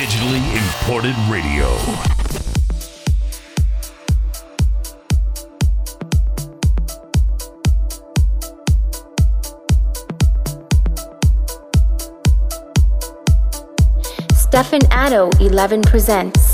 Digitally imported radio. Stefan Addo 11 presents.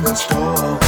Let's go.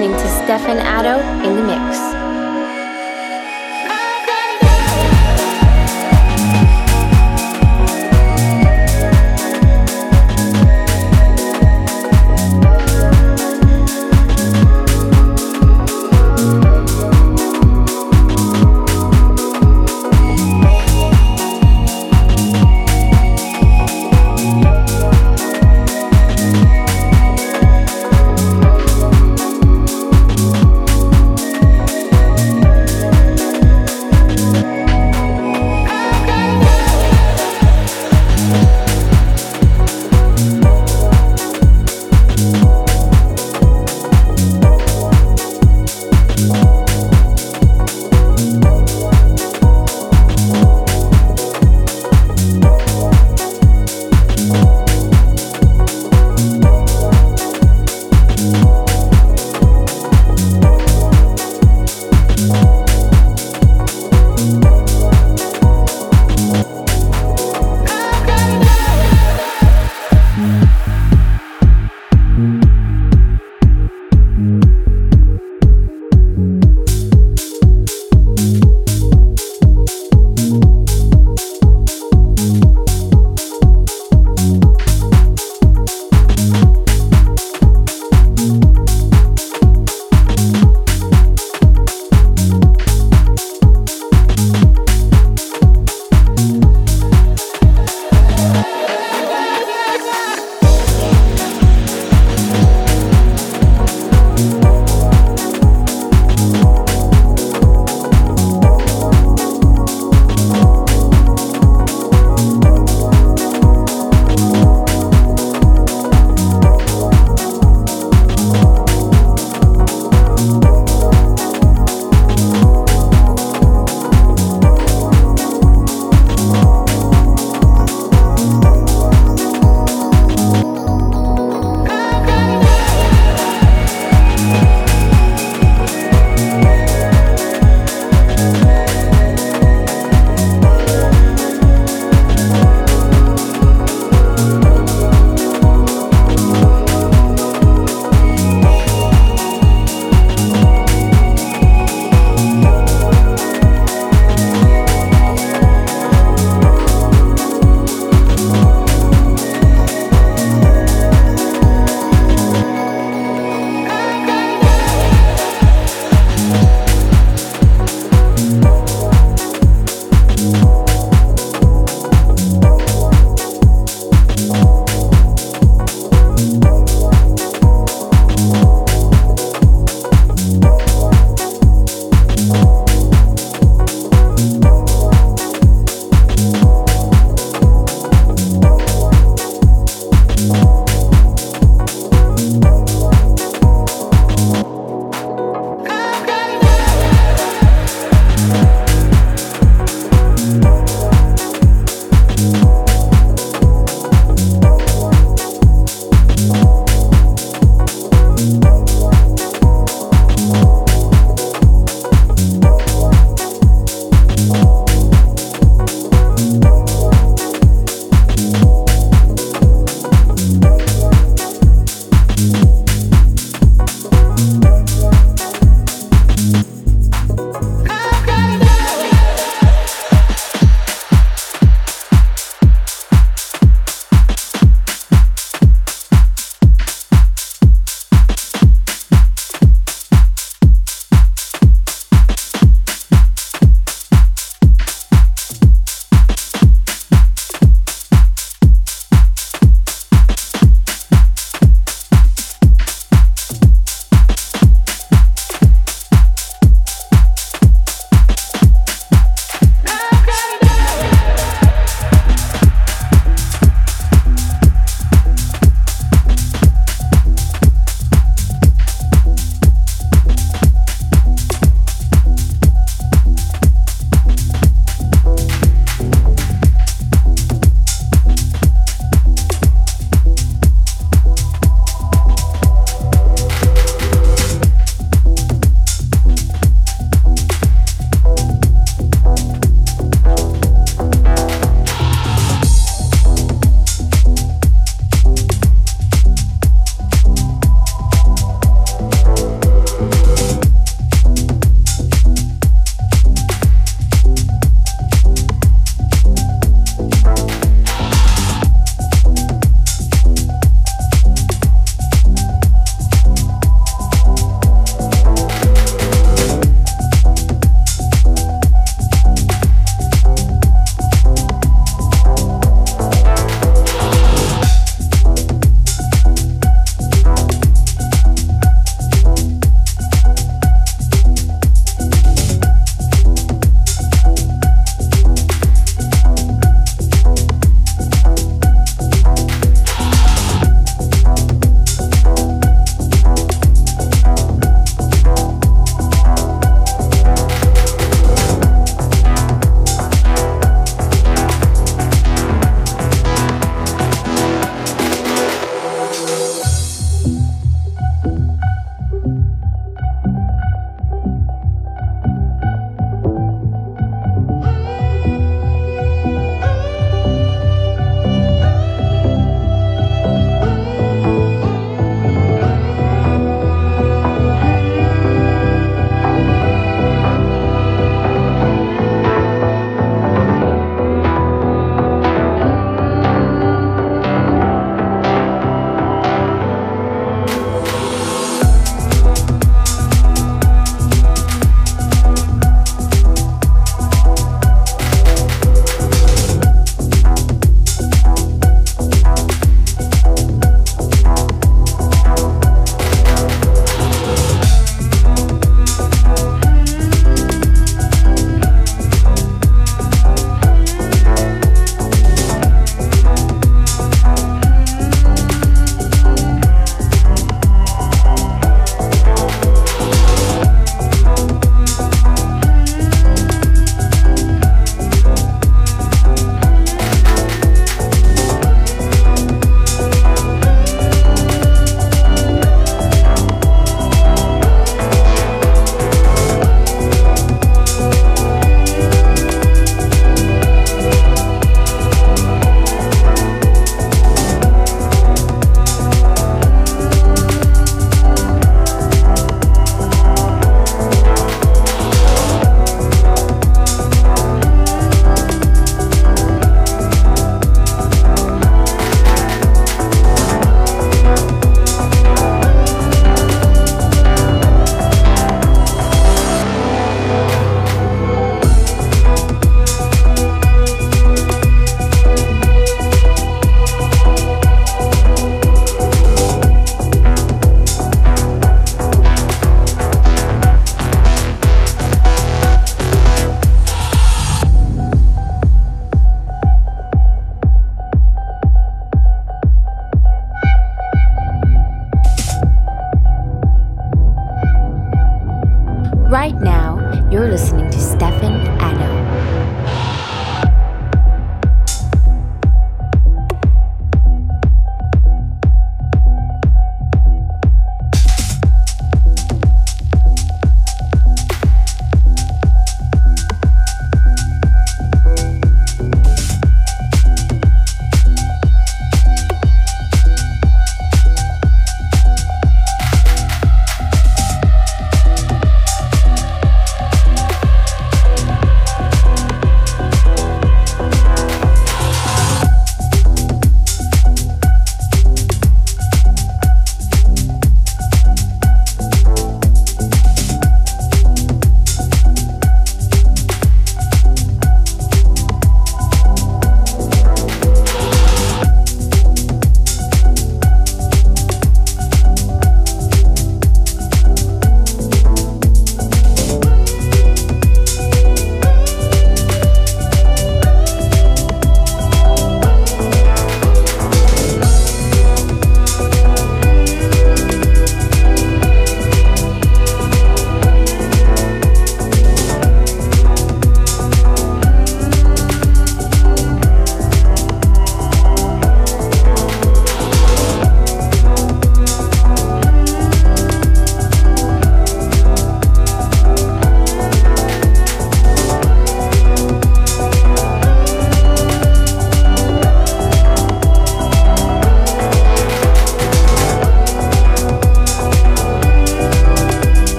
Listening to Stefan Addo in the mix.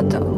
Stefan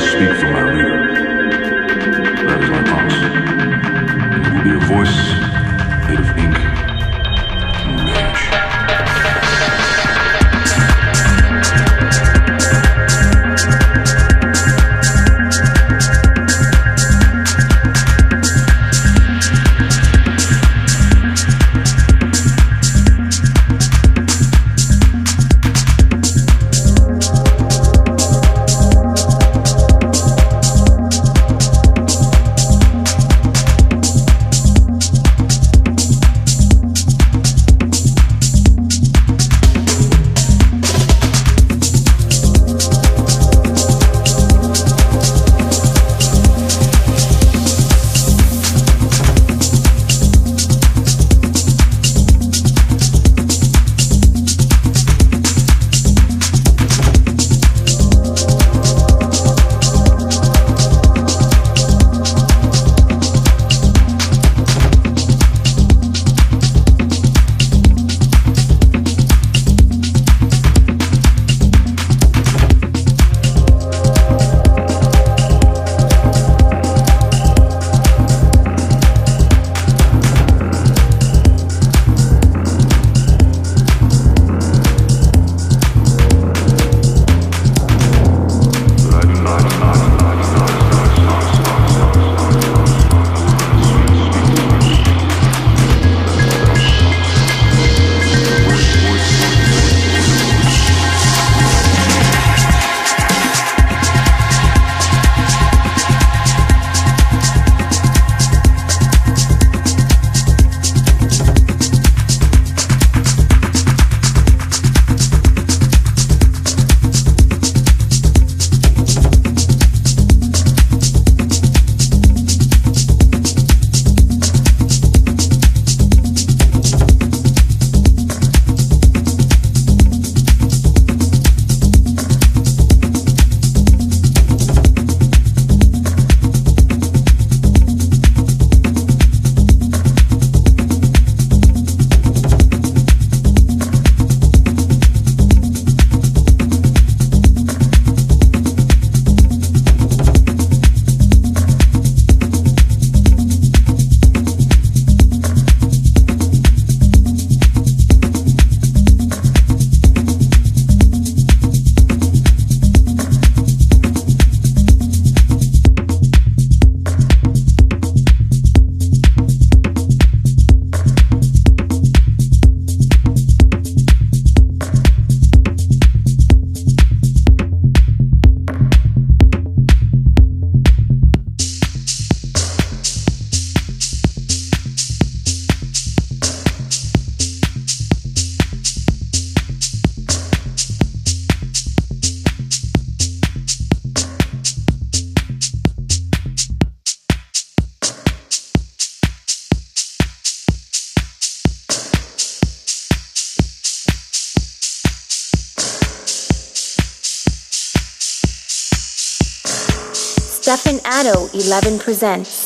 cannot speak for my reader. That is my promise. It will be a voice presents